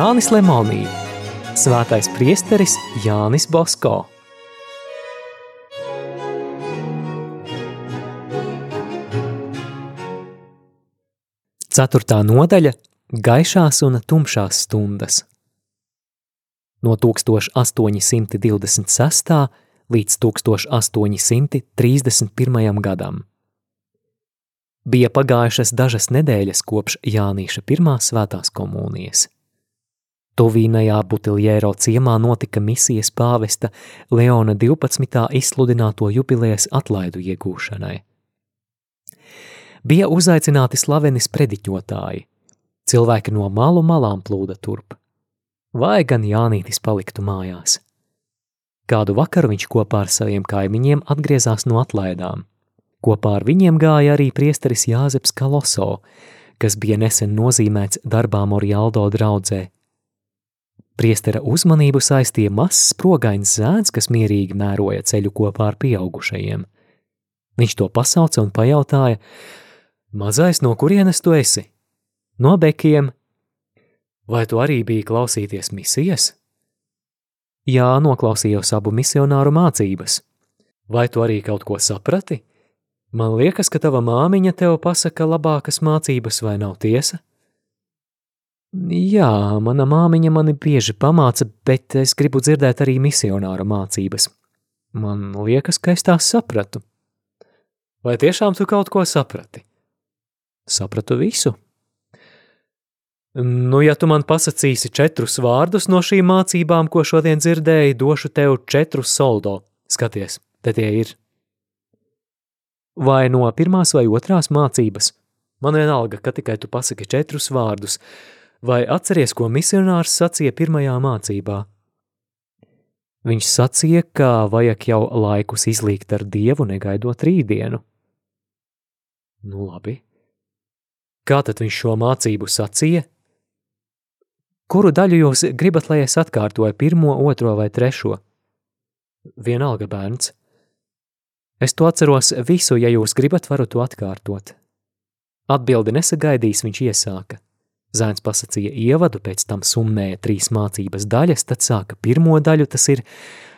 Jānis Lemonī, Svētais priesteris Jānis Bosko. Ceturtā nodaļa – gaišās un tumšās stundas. No 1826. līdz 1831. gadam. Bija pagājušas dažas nedēļas kopš Jānīša pirmā svētās komunijas. Tuvīnajā Butiljēro ciemā notika misijas pāvesta Leona 12. izsludināto jubilējas atlaidu iegūšanai. Bija uzaicināti slaveni sprediķotāji, cilvēki no malu malām plūda turp. Vai gan Jānītis paliktu mājās? Kādu vakaru viņš kopā ar saviem kaimiņiem atgriezās no atlaidām. Kopā ar viņiem gāja arī priesteris Jāzeps Kaloso, kas bija nesen nozīmēts darbā Morialdo draudzē. Priestera uzmanību saistīja mazs sprogains zēns, kas mierīgi mēroja ceļu kopā ar pieaugušajiem. Viņš to pasauca un pajautāja, mazais, no kurienes tu esi? No bekiem. Vai tu arī biji klausīties misijas? Jā, noklausījos abu misionāru mācības. Vai tu arī kaut ko saprati? Man liekas, ka tava māmiņa tev pasaka labākas mācības, vai nav tiesa? Jā, mana māmiņa mani bieži pamāca, bet es gribu dzirdēt arī misionāra mācības. Man liekas, ka es tās sapratu. Vai tiešām tu kaut ko saprati? Sapratu visu. Nu, ja tu man pasakīsi četrus vārdus no šīm mācībām, ko šodien dzirdēji, došu tev četrus soldo. Skaties, te tie ir vai no pirmās vai otrās mācības. Man vienalga, ka tikai tu pasaki četrus vārdus, vai atceries, ko misionārs sacīja pirmajā mācībā. Viņš sacīja, ka vajag jau laikus izlīgt ar dievu, negaidot rītdienu. Nu labi. Kā tad viņš šo mācību sacīja? Kuru daļu jūs gribat, lai es atkārtoju pirmo, otro vai trešo? Vienalga bērns. Es to atceros visu, ja jūs gribat, varu to atkārtot. Atbildi nesagaidījis, viņš iesāka. Zēns pasacīja ievadu, pēc tam summēja trīs mācības daļas, tad sāka pirmo daļu, tas ir,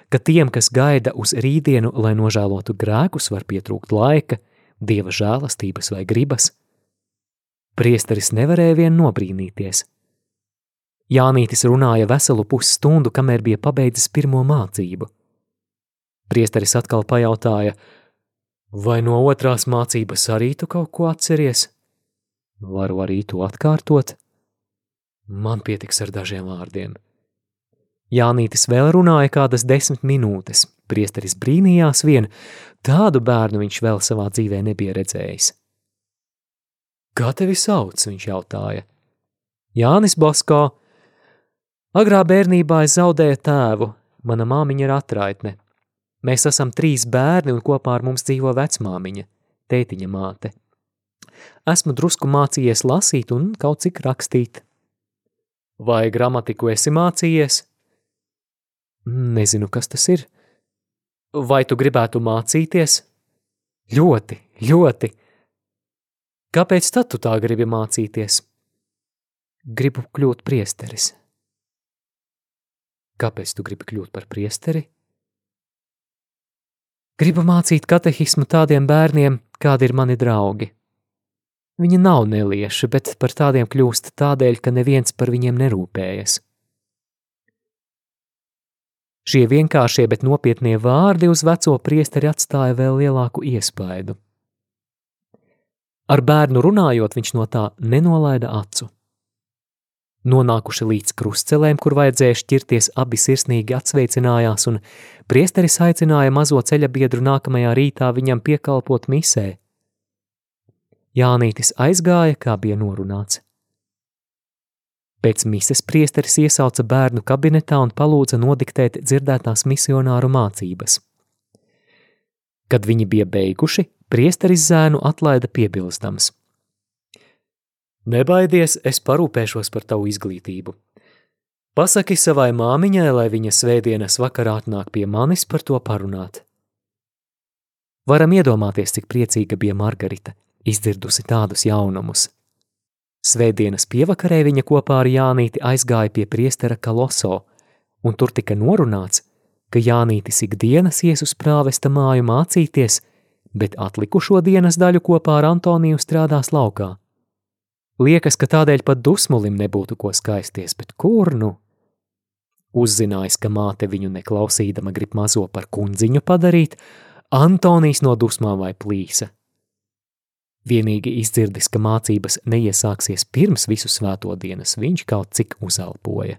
ka tiem, kas gaida uz rītdienu, lai nožēlotu grēkus, var pietrūkt laika, dieva žēlastības vai gribas. Priesteris nevarēja vien nobrīnīties. Jānītis runāja veselu pusstundu, kamēr bija pabeidzis pirmo mācību – Priesteris atkal pajautāja, vai no otrās mācības arī tu kaut ko atceries? Varu arī to atkārtot? Man pietiks ar dažiem vārdiem. Jānītis vēl runāja kādas desmit minūtes. Priesteris brīnījās vien, tādu bērnu viņš vēl savā dzīvē nebija redzējis. Kā tevi sauc? viņš jautāja. Jānis Basko. Agrā bērnībā es zaudēju tēvu, mana māmiņa ir atraitne. Mēs esam trīs bērni un kopā ar mums dzīvo vecmāmiņa, tētiņa māte. Esmu drusku mācījies lasīt un kaut cik rakstīt. Vai gramatiku esi mācījies? Nezinu, kas tas ir. Vai tu gribētu mācīties? Ļoti, ļoti. Kāpēc tad tu tā gribi mācīties? Gribu kļūt priesteris. Kāpēc tu gribi kļūt par priesteri? Gribu mācīt katehismu tādiem bērniem, kādi ir mani draugi. Viņi nav nelieši, bet par tādiem kļūst tādēļ, ka neviens par viņiem nerūpējas. Šie vienkāršie, bet nopietnie vārdi uz veco priesteri atstāja vēl lielāku iespaidu. Ar bērnu runājot, viņš no tā nenolaida acu. Nonākuši līdz krustcelēm, kur vajadzēja šķirties, abi sirsnīgi atsveicinājās, un priesteris aicināja mazo ceļa biedru nākamajā rītā viņam piekalpot misē. Jānītis aizgāja, kā bija norunāts. Pēc mises priesteris iesauca bērnu kabinetā un palūdza nodiktēt dzirdētās misionāru mācības. Kad viņi bija beiguši, priesteris zēnu atlaida piebilstams – Nebaidies, es parūpēšos par tavu izglītību. Pasaki savai māmiņai, lai viņa svētdienas vakarā atnāk pie manis par to parunāt. Varam iedomāties, cik priecīga bija Margarita, izdzirdusi tādus jaunumus. Svētdienas pievakarē viņa kopā ar Jānīti aizgāja pie priestera Kaloso, un tur tika norunāts, ka Jānītis ikdienas ies uz prāvesta māju mācīties, bet atlikušo dienas daļu kopā ar Antoniju strādās laukā. Liekas, ka tādēļ pat dusmulim nebūtu ko skaisties, bet kur nu? Uzzinājis, ka māte viņu neklausīdama grib mazo par kundziņu padarīt, Antonijs no dusmām vai plīsa – Vienīgi izdzirdis, ka mācības neiesāksies pirms visu svēto dienas, viņš kaut cik uzelpoja.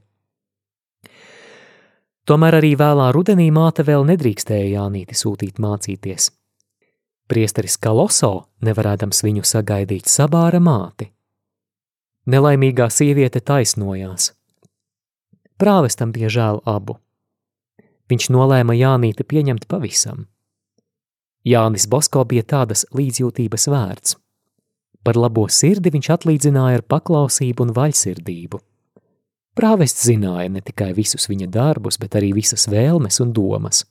Tomēr arī vēlā rudenī māte vēl nedrīkstēja Jānīti sūtīt mācīties. Priesteris Kaloso, nevarēdams viņu sagaidīt, sabāra māti. Nelaimīgā sieviete taisnojās. Prāvestam bija žēl abu. Viņš nolēma Jānīti pieņemt pavisam. Jānis Bosko bija tādas līdzjūtības vērts. Par labo sirdi viņš atlīdzināja ar paklausību un vaļsirdību. Prāvests zināja ne tikai visus viņa darbus, bet arī visas vēlmes un domas.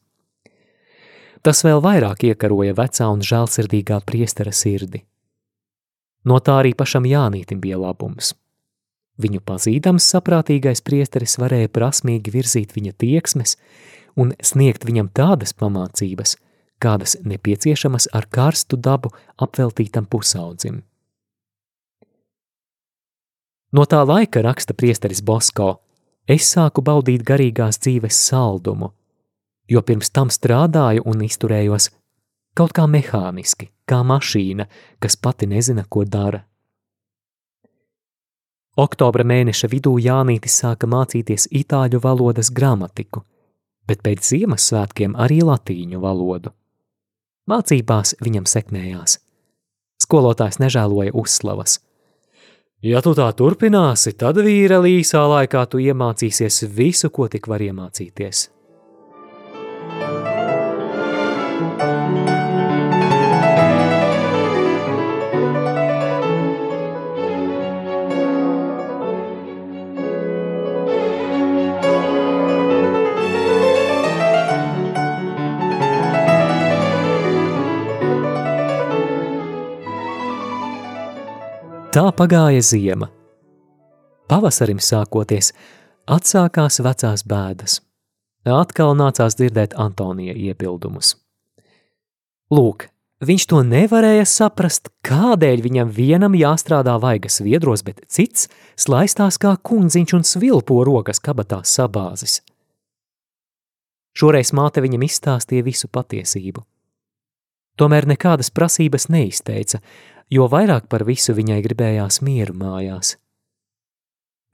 Tas vēl vairāk iekaroja vecā un žēlsirdīgā priestera sirdi. No tā arī pašam Jānītim bija labums. Viņu pazīdams saprātīgais priesteris varēja prasmīgi virzīt viņa tieksmes un sniegt viņam tādas pamācības, kādas nepieciešamas ar karstu dabu apveltītam pusaudzim. No tā laika raksta priesteris Bosko, es sāku baudīt garīgās dzīves saldumu, jo pirms tam strādāju un izturējos kaut kā mehāniski, kā mašīna, kas pati nezina, ko dara. Oktobra mēneša vidū Jānītis sāka mācīties itāļu valodas gramatiku, bet pēc Ziemassvētkiem arī latīņu valodu. Mācībās viņam sekmējās. Skolotājs nežēloja uzslavas. Ja tu tā turpināsi, tad vīra līsā laikā tu iemācīsies visu, ko tik var iemācīties. Tā pagāja ziema. Pavasarim sākoties, atsākās vecās bēdas. Atkal nācās dzirdēt Antonija iebildumus. Lūk, viņš to nevarēja saprast, kādēļ viņam vienam jāstrādā vaigas viedros, bet cits slaistās kā kundziņš un svilpo rokas kabatās sabāzis. Šoreiz māte viņam izstāstīja visu patiesību. Tomēr nekādas prasības neizteica, jo vairāk par visu viņai gribējās mieru mājās.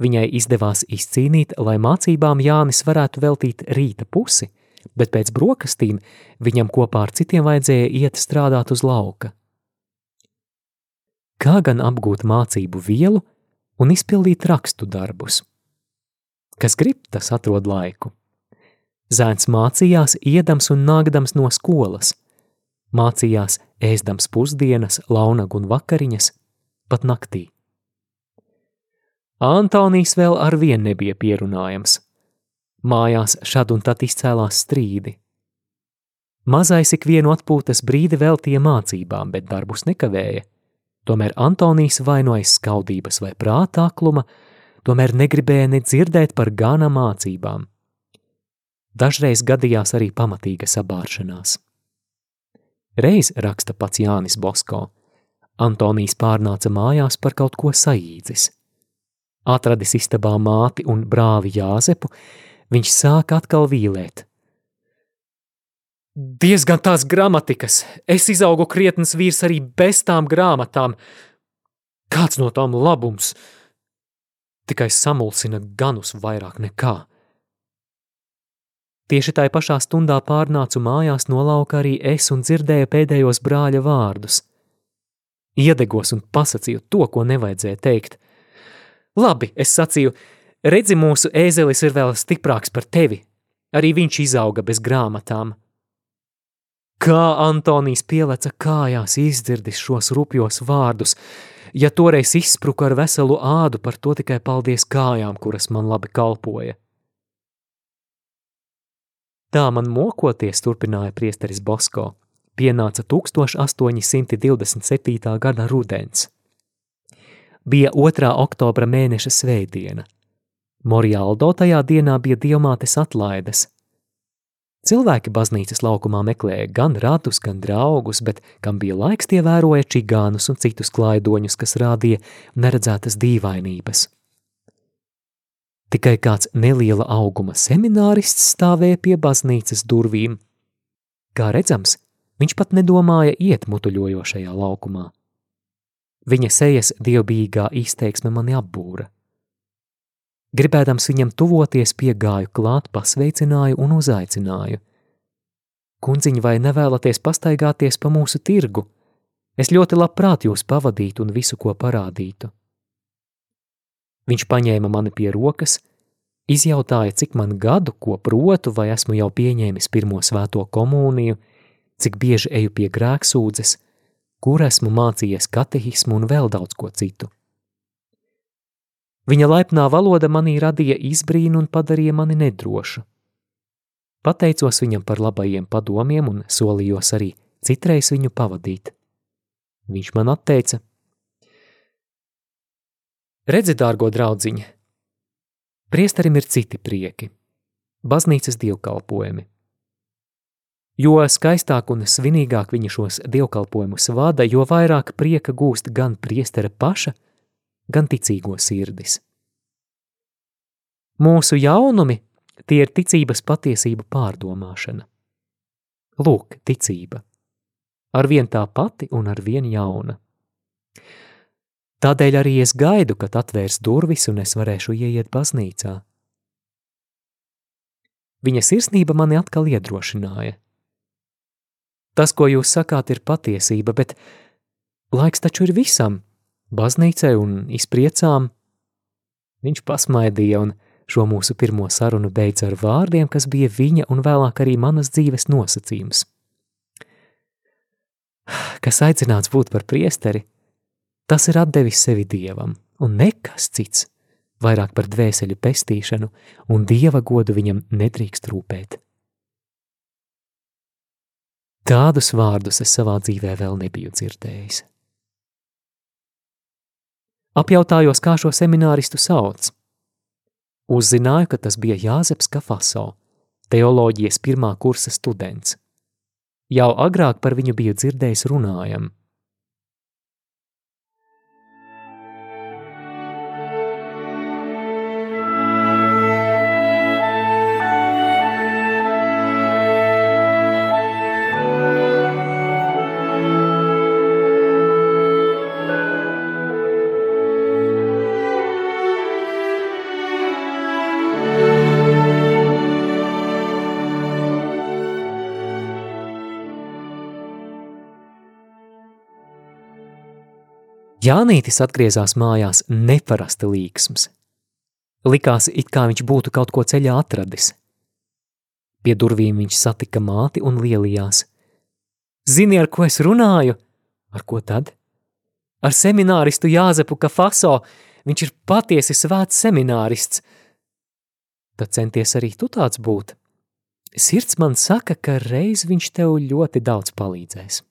Viņai izdevās izcīnīt, lai mācībām Jānis varētu veltīt rīta pusi, bet pēc brokastīm viņam kopā ar citiem vajadzēja iet strādāt uz lauka. Kā gan apgūt mācību vielu un izpildīt rakstu darbus? Kas grib, tas atrod laiku. Zēns mācījās, iedams un nākdams no skolas – mācījās ēstams pusdienas, launagu un vakariņas, pat naktī. Antonijs vēl ar vien nebija pierunājams. Mājās šad un tad izcēlās strīdi. Mazais ik vienu atpūtas brīdi veltīja mācībām, bet darbus nekavēja. Tomēr Antonijs vainojas skaudības vai prāta akluma, tomēr negribēja ne dzirdēt par gana mācībām. Dažreiz gadījās arī pamatīga sabāršanās. Reiz raksta pats Jānis Bosko. Antonijs pārnāca mājās par kaut ko saīdzis. Atradis istabā māti un brāvi Jāzepu, viņš sāka atkal vīlēt. Diezgan tās gramatikas, es izaugu krietnes vīrs arī bez tām grāmatām. Kāds no tām labums? Tikai samulsina ganus vairāk nekā. Tieši tajā pašā stundā pārnācu mājās no lauka arī es un dzirdēju pēdējos brāļa vārdus. Iedegos un pasacīju to, ko nevajadzēja teikt. Labi, es sacīju, redzi, mūsu ēzelis ir vēl stiprāks par tevi. Arī viņš izauga bez grāmatām. Kā Antonijs pieleca kājās izdzirdis šos rupjos vārdus, ja toreiz izspruka ar veselu ādu par to tikai paldies kājām, kuras man labi kalpoja. Tā man mokoties, turpināja priesteris Bosko, pienāca 1827. gada rudens. Bija 2. oktobra mēneša svētdiena. Morialdo tajā dienā bija diamātes atlaides. Cilvēki baznīcas laukumā meklēja gan ratus, gan draugus, bet, kam bija laiks, tie vēroja čigānus un citus klaidoņus, kas rādīja neredzētas dīvainības. Tikai kāds neliela auguma seminārists stāvēja pie baznīcas durvīm. Kā redzams, viņš pat nedomāja iet mutuļojošajā laukumā. Viņa sejas dievbijīgā izteiksme mani apbūra. Gribēdams viņam tuvoties, piegāju klāt, pasveicināju un uzaicināju. Kundziņ, vai nevēlaties pastaigāties pa mūsu tirgu? Es ļoti labprāt jūs pavadītu un visu, ko parādītu. Viņš paņēma mani pie rokas, izjautāja, cik man gadu, ko protu, vai esmu jau pieņēmis pirmo svēto komuniju, cik bieži eju pie grēksūdzes – kur esmu mācījies katehismu un vēl daudz ko citu. Viņa laipnā valoda manī radīja izbrīnu un padarīja mani nedrošu. Pateicos viņam par labajiem padomiem un solījos arī citreiz viņu pavadīt. Viņš man atteica: Redzi, dārgo draudziņa, priesterim ir citi prieki, baznīcas dievkalpojumi. Jo skaistāk un svinīgāk viņa šos dievkalpojumus vada, jo vairāk prieka gūst gan priestera paša, gan ticīgo sirdis. Mūsu jaunumi tie ir ticības patiesība pārdomāšana. Lūk, ticība. Ar vien tā pati un ar vien jauna. Tādēļ arī es gaidu, kad atvērs durvis un es varēšu ieiet baznīcā. Viņa sirsnība mani atkal iedrošināja – Tas, ko jūs sakāt, ir patiesība, bet laiks taču ir visam - baznīcai un izpriecām. Viņš pasmaidīja un šo mūsu pirmo sarunu beidza ar vārdiem, kas bija viņa un vēlāk arī manas dzīves nosacījums. Kas aicināts būt par priesteri, tas ir atdevis sevi dievam, un nekas cits, vairāk par dvēseļu pestīšanu, un dieva godu viņam nedrīkst rūpēt. Tādus vārdus es savā dzīvē vēl nebiju dzirdējis. Apjautājos, kā šo semināristu sauc. Uzzināju, ka tas bija Jāzeps Kafaso, teoloģijas pirmā kursa students. Jau agrāk par viņu biju dzirdējis runājam – Jānītis atgriezās mājās neparasti līksms. Likās, it kā viņš būtu kaut ko ceļā atradis. Pie durvīm viņš satika māti un lielījās. Zini, ar ko es runāju? Ar ko tad? Ar semināristu Jāzepu Kafaso. Viņš ir patiesi svēts seminārists. Tad centies arī tu tāds būt. Sirds man saka, ka reiz viņš tev ļoti daudz palīdzēs.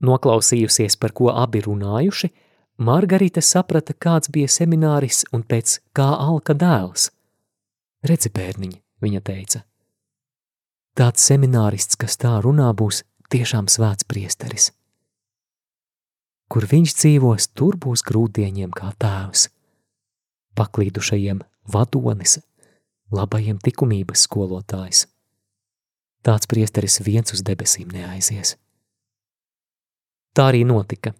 Noklausījusies, par ko abi runājuši, Margarita saprata, kāds bija semināris un pēc kā alka dēls. Redzi, bērniņ, viņa teica. Tāds seminārists, kas tā runā, būs tiešām svēts priesteris. Kur viņš dzīvos, tur būs grūtdieņiem kā tēvs, paklīdušajiem vadonis, labajiem likumības skolotājs. Tāds priesteris viens uz debesīm neaizies. Tā arī notika.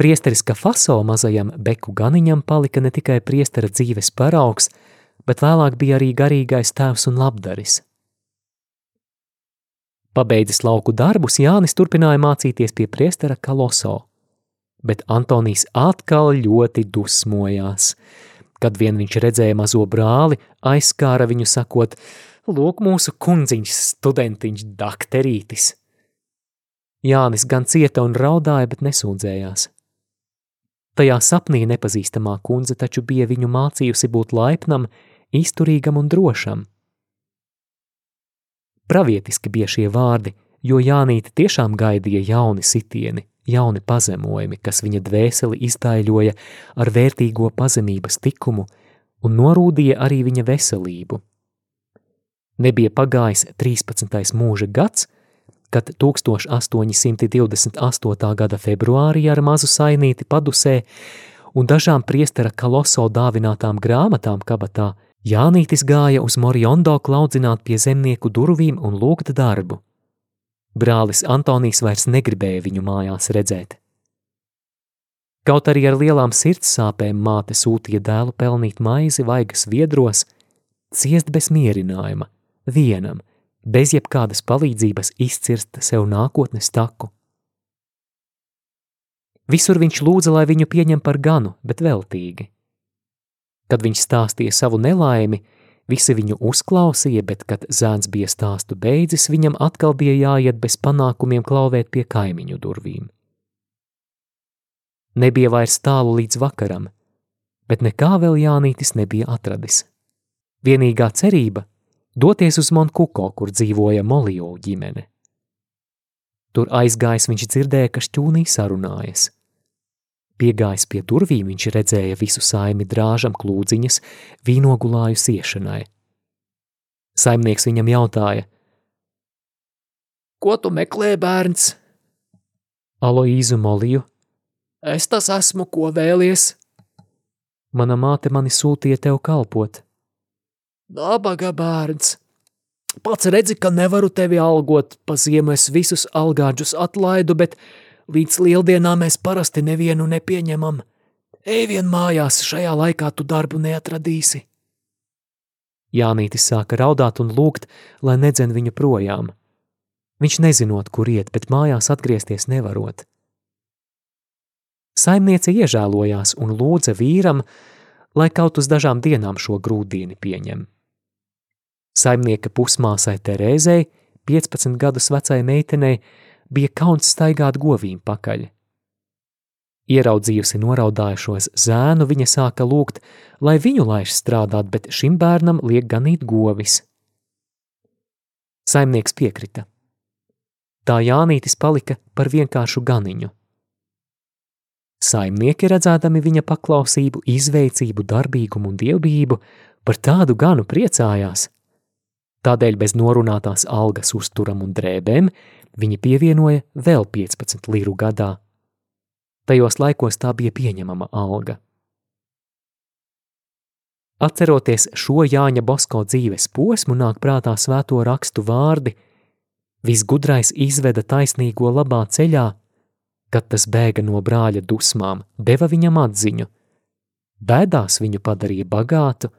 Priesteris Kafaso mazajam beku ganiņam palika ne tikai priestera dzīves paraugs, bet vēlāk bija arī garīgais tēvs un labdaris. Pabeidzis lauku darbus, Jānis turpināja mācīties pie priestera Kaloso, bet Antonijs atkal ļoti dusmojās. Kad vien viņš redzēja mazo brāli, aizskāra viņu sakot, lūk mūsu kundziņš, studentiņš, dakterītis – Jānis gan cieta un raudāja, bet nesūdzējās. Tajā sapnī nepazīstamā kundze taču bija viņu mācījusi būt laipnam, izturīgam un drošam. Pravietiski bija šie vārdi, jo Jānīte tiešām gaidīja jauni sitieni, jauni pazemojumi, kas viņa dvēseli izdaiļoja ar vērtīgo pazemības tikumu un norūdīja arī viņa veselību. Nebija pagājis 13. mūža gads, kad 1828. gada februārī ar mazu sainīti padusē un dažām priestera kaloso dāvinātām grāmatām kabatā Jānītis gāja uz Moriondo klaudzināt pie zemnieku durvīm un lūgt darbu. Brālis Antonijs vairs negribēja viņu mājās redzēt. Kaut arī ar lielām sirdssāpēm māte sūtīja dēlu pelnīt maizi vaigas viedros, ciest bez mierinājuma, vienam, bez jebkādas palīdzības izcirst sev nākotnes taku. Visur viņš lūdza, lai viņu pieņem par ganu, bet veltīgi. Kad viņš stāstīja savu nelaimi, Visi viņu uzklausīja, bet, kad zēns bija stāstu beidzis, viņam atkal bija jāiet bez panākumiem klauvēt pie kaimiņu durvīm. Nebija vairs tālu līdz vakaram, bet nekā vēl Jānītis nebija atradis. Vienīgā cerība – doties uz Monkuko, kur dzīvoja Molio ģimene. Tur aizgājis viņš dzirdēja, ka šķūnī sarunājas – Piegājis pie durvīm, viņš redzēja visu saimi drāžam klūdziņas, vīnogulāju siešanai. Saimnieks viņam jautāja: Ko tu meklē, bērns? Aloīzu moliju. Es tas esmu, ko vēlies. Mana māte mani sūtīja tev kalpot. Nabaga bērns, pats redzi, ka nevaru tevi algot, pa ziemu es visus algāģus atlaidu, bet Līdz lieldienām mēs parasti nevienu nepieņemam. Ej vien mājās, šajā laikā tu darbu neatradīsi. Jānītis sāka raudāt un lūgt, lai nedzen viņu projām. Viņš nezinot, kur iet, bet mājās atgriezties nevarot. Saimniece iežēlojās un lūdza vīram, lai kaut uz dažām dienām šo grūdīni pieņem. Saimnieka pusmāsai Terēzei, 15 gadus vecai meitenei, bija kauns staigāt govīm pakaļ. Ieraudzījusi noraudājušos zēnu, viņa sāka lūgt, lai viņu laiž strādāt, bet šim bērnam liek ganīt govis. Saimnieks piekrita. Tā Jānītis palika par vienkāršu ganiņu. Saimnieki redzēdami viņa paklausību, izveicību, darbīgumu un dievbijību, par tādu ganu priecājās. Tādēļ bez norunātās algas uzturam un drēbēm Viņi pievienoja vēl 15 liru gadā. Tajos laikos tā bija pieņemama alga. Atceroties šo Jāņa Bosko dzīves posmu, nāk prātā svēto rakstu vārdi: Visgudrais izveda taisnīgo labā ceļā, kad tas bēga no brāļa dusmām, deva viņam atziņu. Bēdās viņu padarīja bagātu,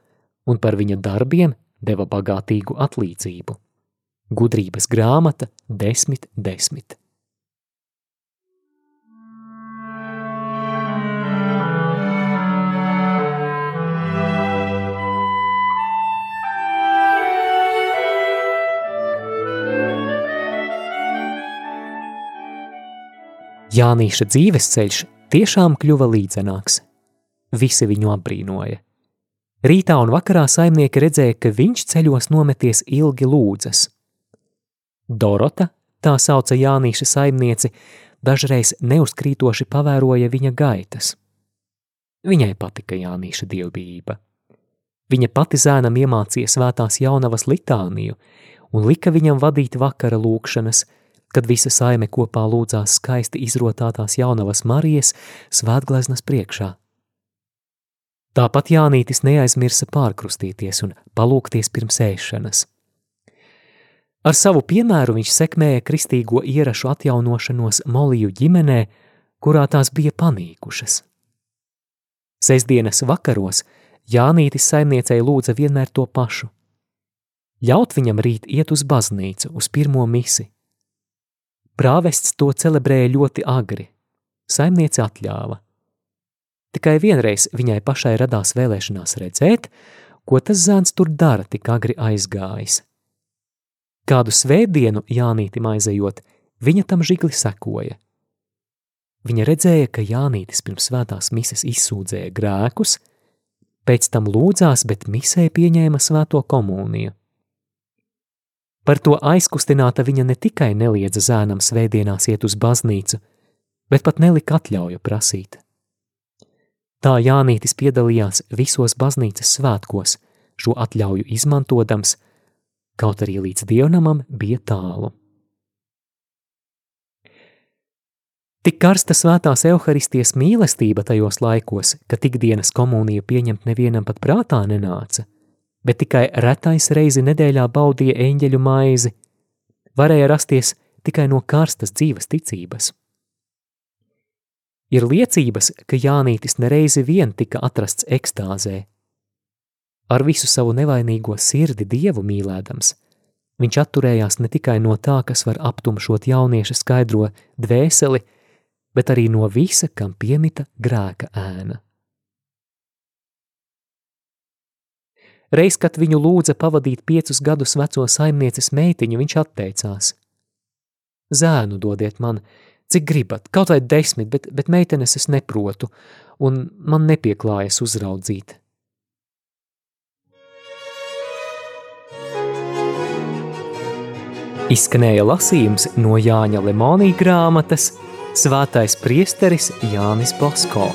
un par viņa darbiem deva bagātīgu atlīdzību. Gudrības grāmata 10.10. 10. Jānīša dzīves ceļš tiešām kļuva līdzenāks. Visi viņu apbrīnoja. Rītā un vakarā saimnieki redzēja, ka viņš ceļos nometies ilgi lūdzas. Dorota, tā sauca Jānīša saimnieci, dažreiz neuzkrītoši pavēroja viņa gaitas. Viņai patika Jānīša dievbijība. Viņa pati zēnam iemācīja svētās jaunavas litāniju un lika viņam vadīt vakara lūkšanas, kad visa saime kopā lūdzās skaisti izrotātās jaunavas Marijas svētgleznas priekšā. Tāpat Jānītis neaizmirsa pārkrustīties un palūkties pirms ēšanas. Ar savu piemēru viņš sekmēja kristīgo ierašu atjaunošanos Moliju ģimenē, kurā tās bija panīkušas. Sesdienas vakaros Jānītis saimniecei lūdza vienmēr to pašu – ļaut viņam rīt iet uz baznīcu, uz pirmo misi. Prāvests to celebrēja ļoti agri, saimniece atļāva. Tikai vienreiz viņai pašai radās vēlēšanās redzēt, ko tas zēns tur dara tik agri aizgājis – Kādu svētdienu Jānītim aizejot, viņa tam žigli sekoja. Viņa redzēja, ka Jānītis pirms svētās mises izsūdzēja grēkus, pēc tam lūdzās, bet misē pieņēma svēto komuniju. Par to aizkustināta viņa ne tikai neliedza zēnam svētdienās iet uz baznīcu, bet pat nelika atļauju prasīt. Tā Jānītis piedalījās visos baznīcas svētkos, šo atļauju izmantodams, kaut arī līdz dievnamam bija tālu. Tik karsta svētās evaharistijas mīlestība tajos laikos, ka ikdienas komuniju pieņemt nevienam pat prātā nenāca, bet tikai retais reizi nedēļā baudīja eņģeļu maizi, varēja rasties tikai no karstas dzīves ticības. Ir liecības, ka Jānītis nereizi vien tika atrasts ekstāzē. Ar visu savu nevainīgo sirdi dievu mīlēdams, viņš atturējās ne tikai no tā, kas var aptumšot jaunieša skaidro dvēseli, bet arī no visa, kam piemita grēka ēna. Reiz, kad viņu lūdza pavadīt piecus gadus veco saimnieces meitiņu, viņš atteicās. Zēnu dodiet man, cik gribat, kaut vai desmit, bet, bet meitenes es neprotu, un man nepieklājas uzraudzīt. Izskanēja lasījums no Jāņa Lemonī grāmatas Svētais priesteris Jānis Bosko.